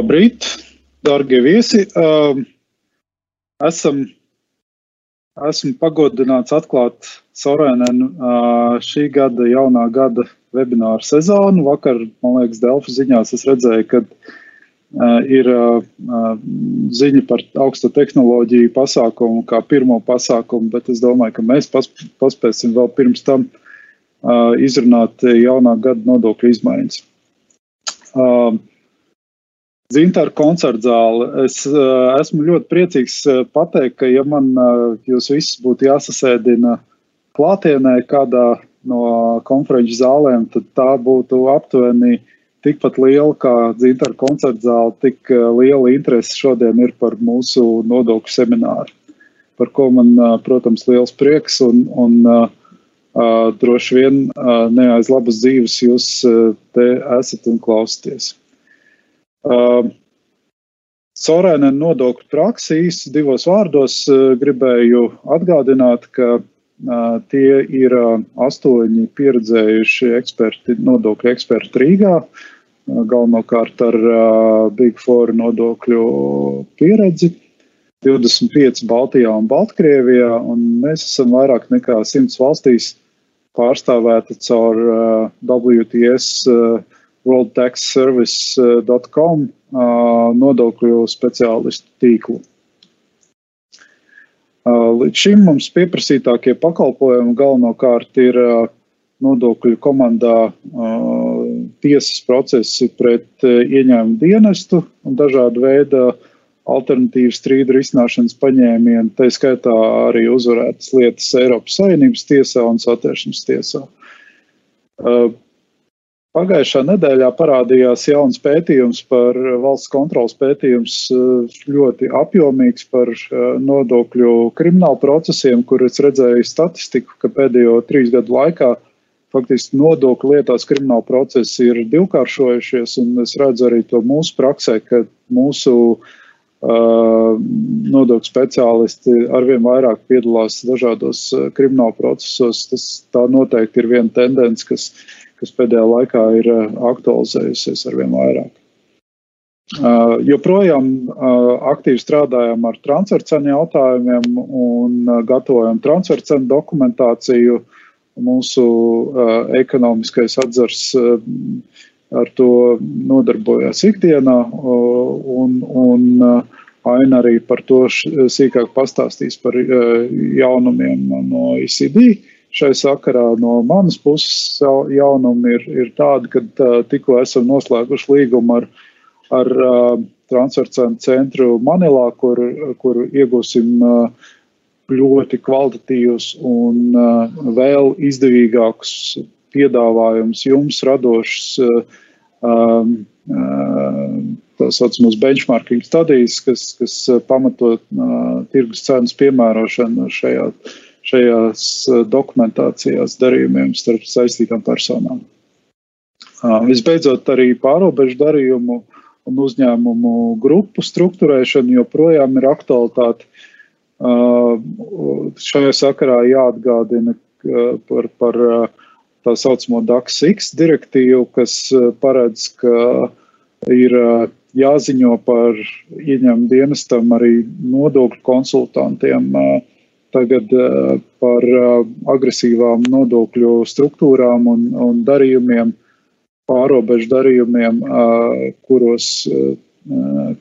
Labrīt, darbie viesi! Esam, esmu pagodināts atklāt Sorēnenu šī gada, jaunā gada webināru sezonu. Vakar, man liekas, Delfa ziņās es redzēju, ka ir ziņa par augsto tehnoloģiju pasākumu kā pirmo pasākumu, bet es domāju, ka mēs paspēsim vēl pirms tam izrunāt jaunā gada nodokļu izmaiņas. Zintāra koncerta zāle. Es uh, esmu ļoti priecīgs uh, pateikt, ka, ja man uh, jūs visus būtu jāsasēdina klātienē kādā no konferenču zālēm, tad tā būtu aptuveni tikpat liela kā Zintāra koncerta zāle. Tik liela interese šodien ir par mūsu nodokļu semināru, par ko man, protams, liels prieks un, un droši vien neaiz labas dzīves jūs te esat un klausāties. Uh, Sorēna nodokļu praksi īsi divos vārdos uh, gribēju atgādināt, ka uh, tie ir uh, astoņi pieredzējuši eksperti, nodokļu eksperti Rīgā, galvenokārt ar Big Four nodokļu pieredzi. 25 Baltijā un Baltkrievijā, un mēs esam vairāk nekā 100 valstīs pārstāvēti caur WTS worldtaxservice.com nodokļu speciālistu tīklu. Līdz šim mums pieprasītākie pakalpojumi galvenokārt ir nodokļu komandā tiesas procesi pret ieņēmumu dienestu un dažādu veidu alternatīvu strīdu risināšanas paņēmienu, tā skaitā arī uzvarētas lietas Eiropas Savienības tiesā un satēršanas tiesā. Pagājušā nedēļā parādījās jauns pētījums par valsts kontrolas pētījums, ļoti apjomīgs par nodokļu kriminālu procesiem, kur es redzēju statistiku, ka pēdējo trīs gadu laikā faktiski nodokļu lietās krimināla procesi ir divkāršojušies, un es redzu arī to mūsu praksē, ka mūsu uh, nodokļu speciālisti arvien vairāk piedalās dažādos krimināla procesos. Tas tā noteikti ir viena tendence, kas kas pēdējā laikā ir eh, aktualizējusies ar vien vairāk. Uh, joprojām uh, aktīvi strādājam ar transfercenu jautājumiem un uh, gatavojam transfercenu dokumentāciju. Mūsu uh, ekonomiskais atzars uh, ar to nodarbojas ikdienā, uh, un, un uh, Aina arī par to sīkāk pastāstīs par uh, jaunumiem no ICD. Uh, Šai sakarā no manas puses jaunumi ir, ir tādi, ka tikko esam noslēguši līgumu ar, ar transfercenu centru Manilā, kur, kur iegūsim ļoti kvalitatīvus un vēl izdevīgākus piedāvājumus jums radošus. Um, tā saucamās benchmarking studijas, kas, kas pamatot uh, tirgus cenas piemērošanu šajā uh, šajās eh, dokumentācijās darījumiem starp saistītām personām. Visbeidzot, arī pārobežu darījumu un uzņēmumu grupu struktūrēšana joprojām ir aktualitāte. Šajā sakarā jāatgādina par, par tā saucamo DAX-X direktīvu, kas paredz, ka ir jāziņo par ieņēmumu dienestam arī nodokļu konsultantiem tagad uh, par uh, agresīvām nodokļu struktūrām un, un darījumiem, pārobežu darījumiem, uh, kuros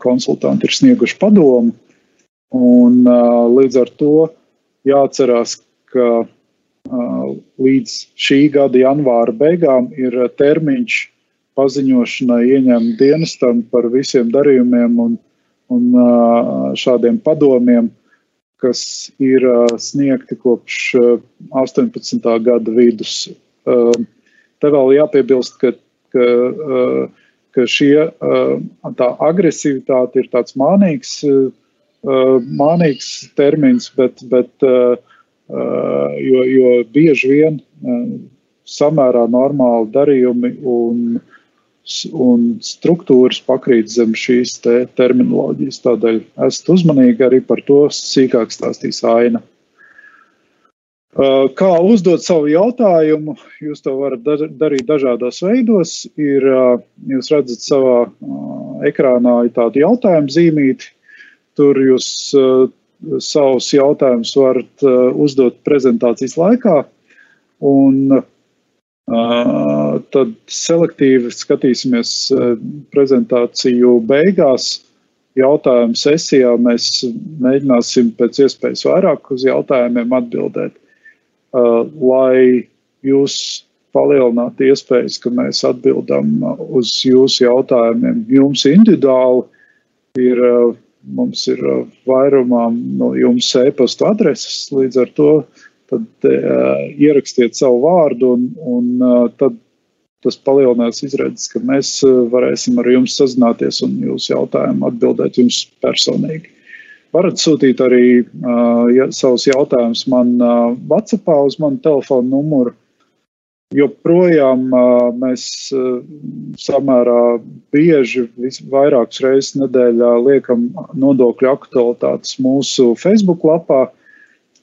konsultanti ir snieguši padomu. Un, līdz ar to jāatcerās, ka līdz šī gada janvāra beigām ir termiņš paziņošanai ieņēmumu dienestam par visiem darījumiem un, un šādiem padomiem kas ir sniegti kopš 18. gada vidus. Te vēl jāpiebilst, ka, ka, ka šie, tā agresivitāte ir tāds mānīgs, mānīgs termins, bet, bet jo, jo bieži vien samērā normāli darījumi un un struktūras pakrīt zem šīs te terminoloģijas. Tādēļ esat uzmanīgi arī par to sīkāk stāstīs Aina. Kā uzdot savu jautājumu? Jūs to varat darīt dažādos veidos. Ir, jūs redzat, savā ekrānā ir tāda jautājuma zīmīte. Tur jūs savus jautājumus varat uzdot prezentācijas laikā. Un tad selektīvi skatīsimies prezentāciju beigās. Jautājumu sesijā mēs mēģināsim pēc iespējas vairāk uz jautājumiem atbildēt. Uh, lai jūs palielinātu iespējas, ka mēs atbildam uz jūsu jautājumiem. Jums individuāli ir, uh, mums ir uh, vairumā no jums e-pasta adreses, līdz ar to tad, uh, ierakstiet savu vārdu un, un uh, tad tas palielinās izredzes, ka mēs varēsim ar jums sazināties un jūsu jautājumu atbildēt jums personīgi. Varat sūtīt arī uh, ja, savus jautājumus man uh, WhatsApp uz manu telefonu numuru. Joprojām uh, mēs uh, samērā bieži, vairākas reizes nedēļā liekam nodokļu aktualitātes mūsu Facebook lapā.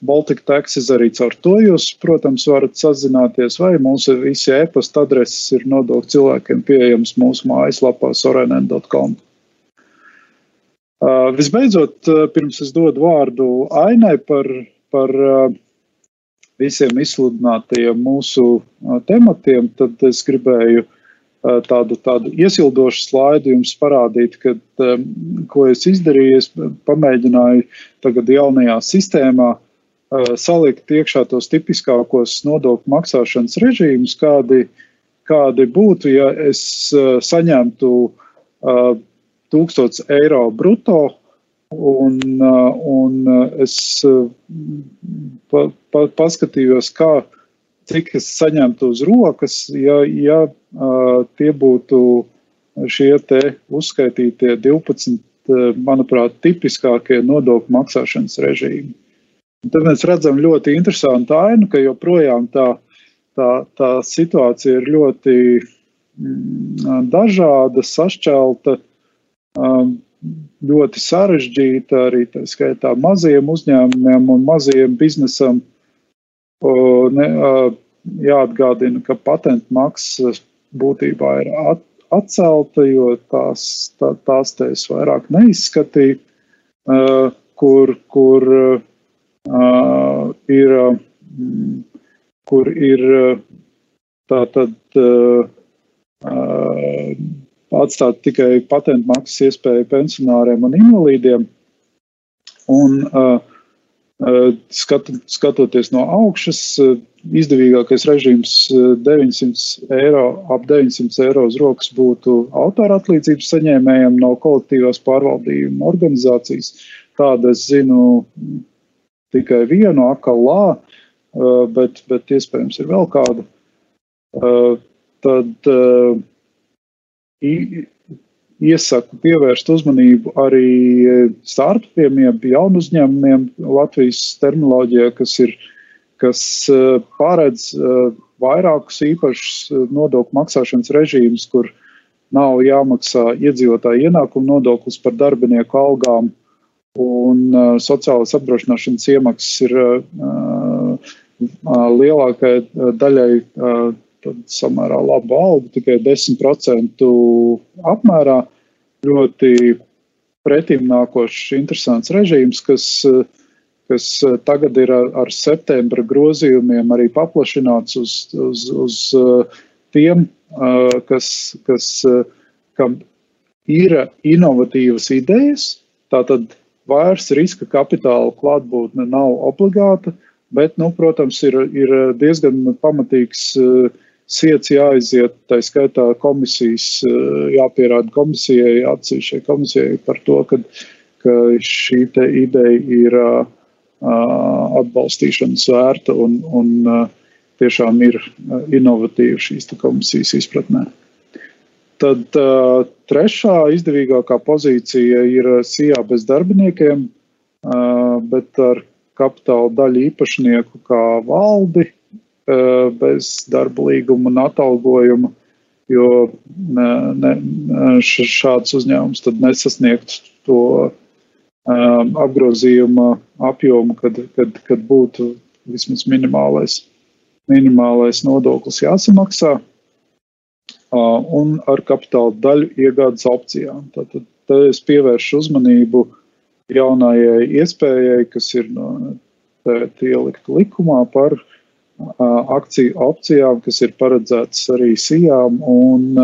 Baltika Taxis arī caur to jūs, protams, varat sazināties, vai mūsu visi e-pasta adreses ir nodokļu cilvēkiem pieejams mūsu mājaslapā sorenen.com. Uh, visbeidzot, uh, pirms es dodu vārdu Ainai par, par uh, visiem izsludinātajiem mūsu tematiem, tad es gribēju tādu, tādu iesildošu slaidu jums parādīt, kad, um, ko es izdarīju. Es pamēģināju tagad jaunajā sistēmā salikt iekšā tos tipiskākos nodokļu maksāšanas režīmus, kādi, kādi būtu, ja es saņemtu 1000 eiro brutto. Un, uh, un uh, es uh, pa, pa, paskatījos, kā, cik es saņemtu uz rokas, ja, ja tie būtu šie uzskaitītie 12, manuprāt, tipiskākie nodokļu maksāšanas režīmi. Tad mēs redzam ļoti interesantu ainu, ka joprojām tā, tā, tā situācija ir ļoti mm, dažāda, sašķelta ļoti sarežģīta arī tā skaitā maziem uzņēmumiem un maziem biznesam. Ne, jāatgādina, ka patentu maksa būtībā ir at, atcelta, jo tās, tā, tās te es vairāk neizskatīju, kur, kur ir, kur ir tā tad atstāt tikai patentu maksas iespēju pensionāriem un invalīdiem. Un, skat, skatoties no augšas, izdevīgākais režīms 900 eiro, ap 900 eiro uz rokas būtu autora atlīdzības saņēmējiem no kolektīvās pārvaldījuma organizācijas. Tāda es zinu tikai vienu akalā, bet, bet iespējams ir vēl kāda. Tad iesaku pievērst uzmanību arī startupiem, jaunu uzņēmumiem Latvijas terminoloģijā, kas ir kas eh, paredz eh, vairākus īpašus eh, nodokļu maksāšanas režīmus, kur nav jāmaksā iedzīvotāju ienākumu nodoklis par darbinieku algām, un sociālās apdrošināšanas iemaksas ir lielākajai daļai samērā labu algu, tikai 10% apmērā. Ļoti pretim nākošs, interesants režīms, kas, kas tagad ir ar, ar septembra grozījumiem arī paplašināts uz, uz, uz tiem, kas, kas kam ir inovatīvas idejas. Tātad vairs riska kapitāla klātbūtne nav obligāta, bet, nu, protams, ir, ir diezgan pamatīgs uh, Siets jāaiziet, tā skaitā komisijas, eh, jāpierāda komisijai, atsevišķai komisijai par to, ka, ka šī ideja ir uh, atbalstīšanas vērta un, un tiešām ir inovatīva šīs komisijas izpratnē. Tad uh, trešā izdevīgākā pozīcija ir SIA bez darbiniekiem, uh, bet ar kapitāla daļu īpašnieku kā valdi Eh, bez darba līguma un atalgojuma, jo ne, ne, šāds uzņēmums tad nesasniegtu to um, apgrozījuma apjomu, kad, kad, kad būtu vismaz minimālais, minimālais nodoklis jāsamaksā, un ar kapitāla daļu iegādes opcijām. Tad, tad es pievēršu uzmanību jaunajai iespējai, kas ir no, ielikt likumā par akciju opcijām, kas ir paredzētas arī sijām un,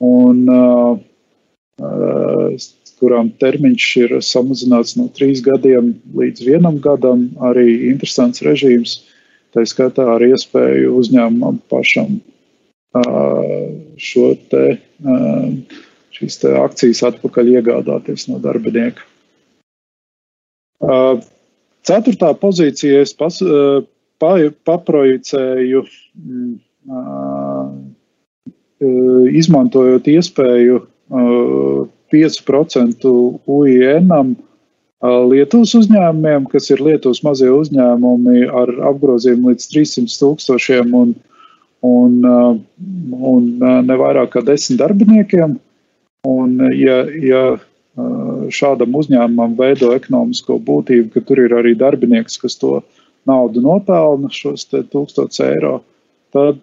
un kurām termiņš ir samazināts no trīs gadiem līdz vienam gadam. Arī interesants režīms, tā skaitā ar iespēju uzņēmumam pašam šo te, šīs te akcijas atpakaļ iegādāties no darbinieka. Ceturtā pozīcijā es pas, pa, paprojicēju, izmantojot iespēju 5% UIN Lietuvas uzņēmumiem, kas ir Lietuvas mazie uzņēmumi ar apgrozījumu līdz 300 tūkstošiem un, un, un ne vairāk kā 10 darbiniekiem. Un, ja, ja šādam uzņēmumam veido ekonomisko būtību, ka tur ir arī darbinieks, kas to naudu nopelna, šos 1000 eiro, tad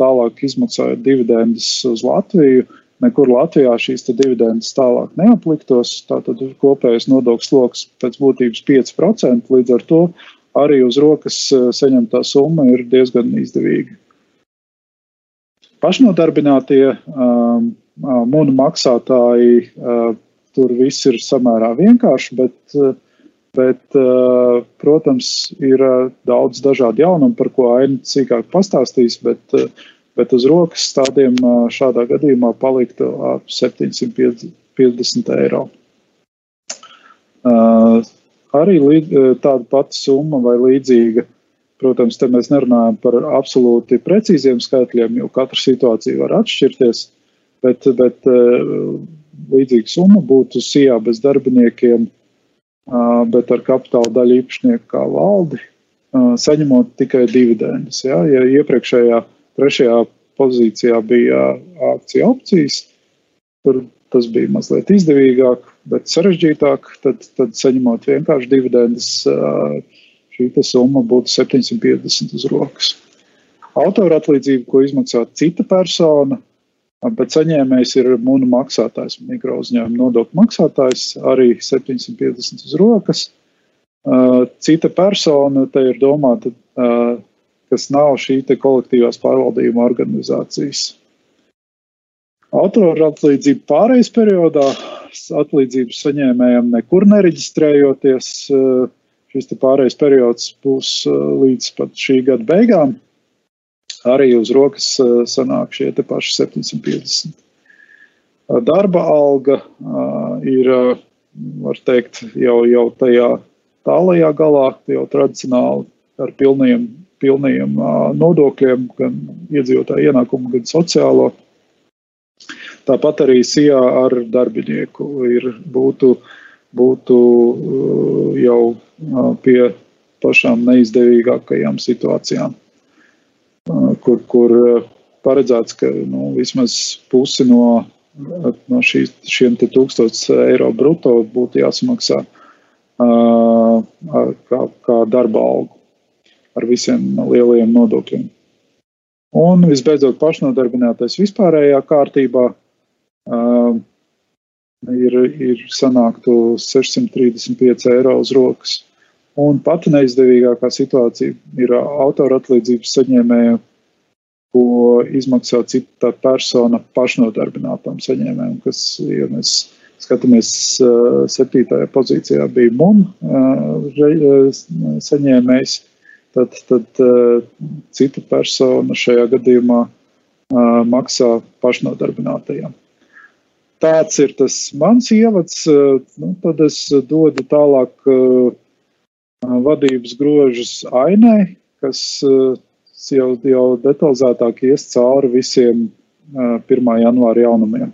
tālāk izmaksājot dividendus uz Latviju, nekur Latvijā šīs dividendes tālāk neapliktos. Tātad kopējais nodokļu sloks pēc būtības 5%. Līdz ar to arī uz rokas eh, saņemtā summa ir diezgan izdevīga. Pašnodarbinātie mūnu maksātāji, uh, tur viss ir samērā vienkārši, bet, bet protams, ir daudz dažādu jaunumu, par ko Aina sīkāk pastāstīs. Bet, bet uz rokas tādiem šādā gadījumā paliktu ap 750 eiro. Arī tāda pati summa vai līdzīga. Protams, te mēs nerunājam par absolūti precīziem skaitļiem, jo katra situācija var atšķirties, bet, bet līdzīga summa būtu SIA bez darbiniekiem, bet ar kapitāla daļu īpašnieku kā valdi, saņemot tikai dividendus. Ja, ja iepriekšējā Trešajā pozīcijā bija akciju opcijas. Tur tas bija mazliet izdevīgāk, bet sarežģītāk. Tad, tad saņemot vienkārši dividendus, šī summa būtu 750 uz rokas. Autora atlīdzība, ko izmaksā cita persona, bet saņēmējs ir mūnu maksātājs, mikro uzņēmuma nodokļu maksātājs, arī 750 uz rokas. Cita persona, te ir domāta kas nav šī kolektīvās pārvaldījuma organizācijas. Autora atlīdzība pārejas periodā atlīdzības saņēmējiem nekur nereģistrējoties. Šis pārejas periods būs līdz pat šī gada beigām. Arī uz rokas sanāk šie paši 750. Darba alga ir, var teikt, jau, jau tajā tālajā galā, jau tradicionāli ar pilniem pilniem nodokļiem, gan iedzīvotāju ienākumu, gan sociālo. Tāpat arī SIA ar darbinieku ir, būtu, būtu jau pie pašām neizdevīgākajām situācijām, kur, kur paredzēts, ka nu, vismaz pusi no, no šī, šiem tūkstošiem eiro brutto būtu jāsamaksā kā, kā darba algu ar visiem lielajiem nodokļiem. Un visbeidzot, pašnodarbinātais vispārējā kārtībā ir, ir sanāktu 635 eiro uz rokas. Un pati neizdevīgākā situācija ir autora atlīdzības saņēmējiem, ko izmaksā cita persona pašnodarbinātam saņēmējam, kas, ja mēs skatāmies septītajā pozīcijā, bija MUN saņēmējs tad, tad cita persona šajā gadījumā maksā pašnodarbinātajiem. Tāds ir tas mans ievads. Uh, nu, tad es dodu tālāk uh, vadības grožus ainai, kas uh, jau, jau detalizētāk ies cauri visiem uh, 1. janvāra jaunumiem.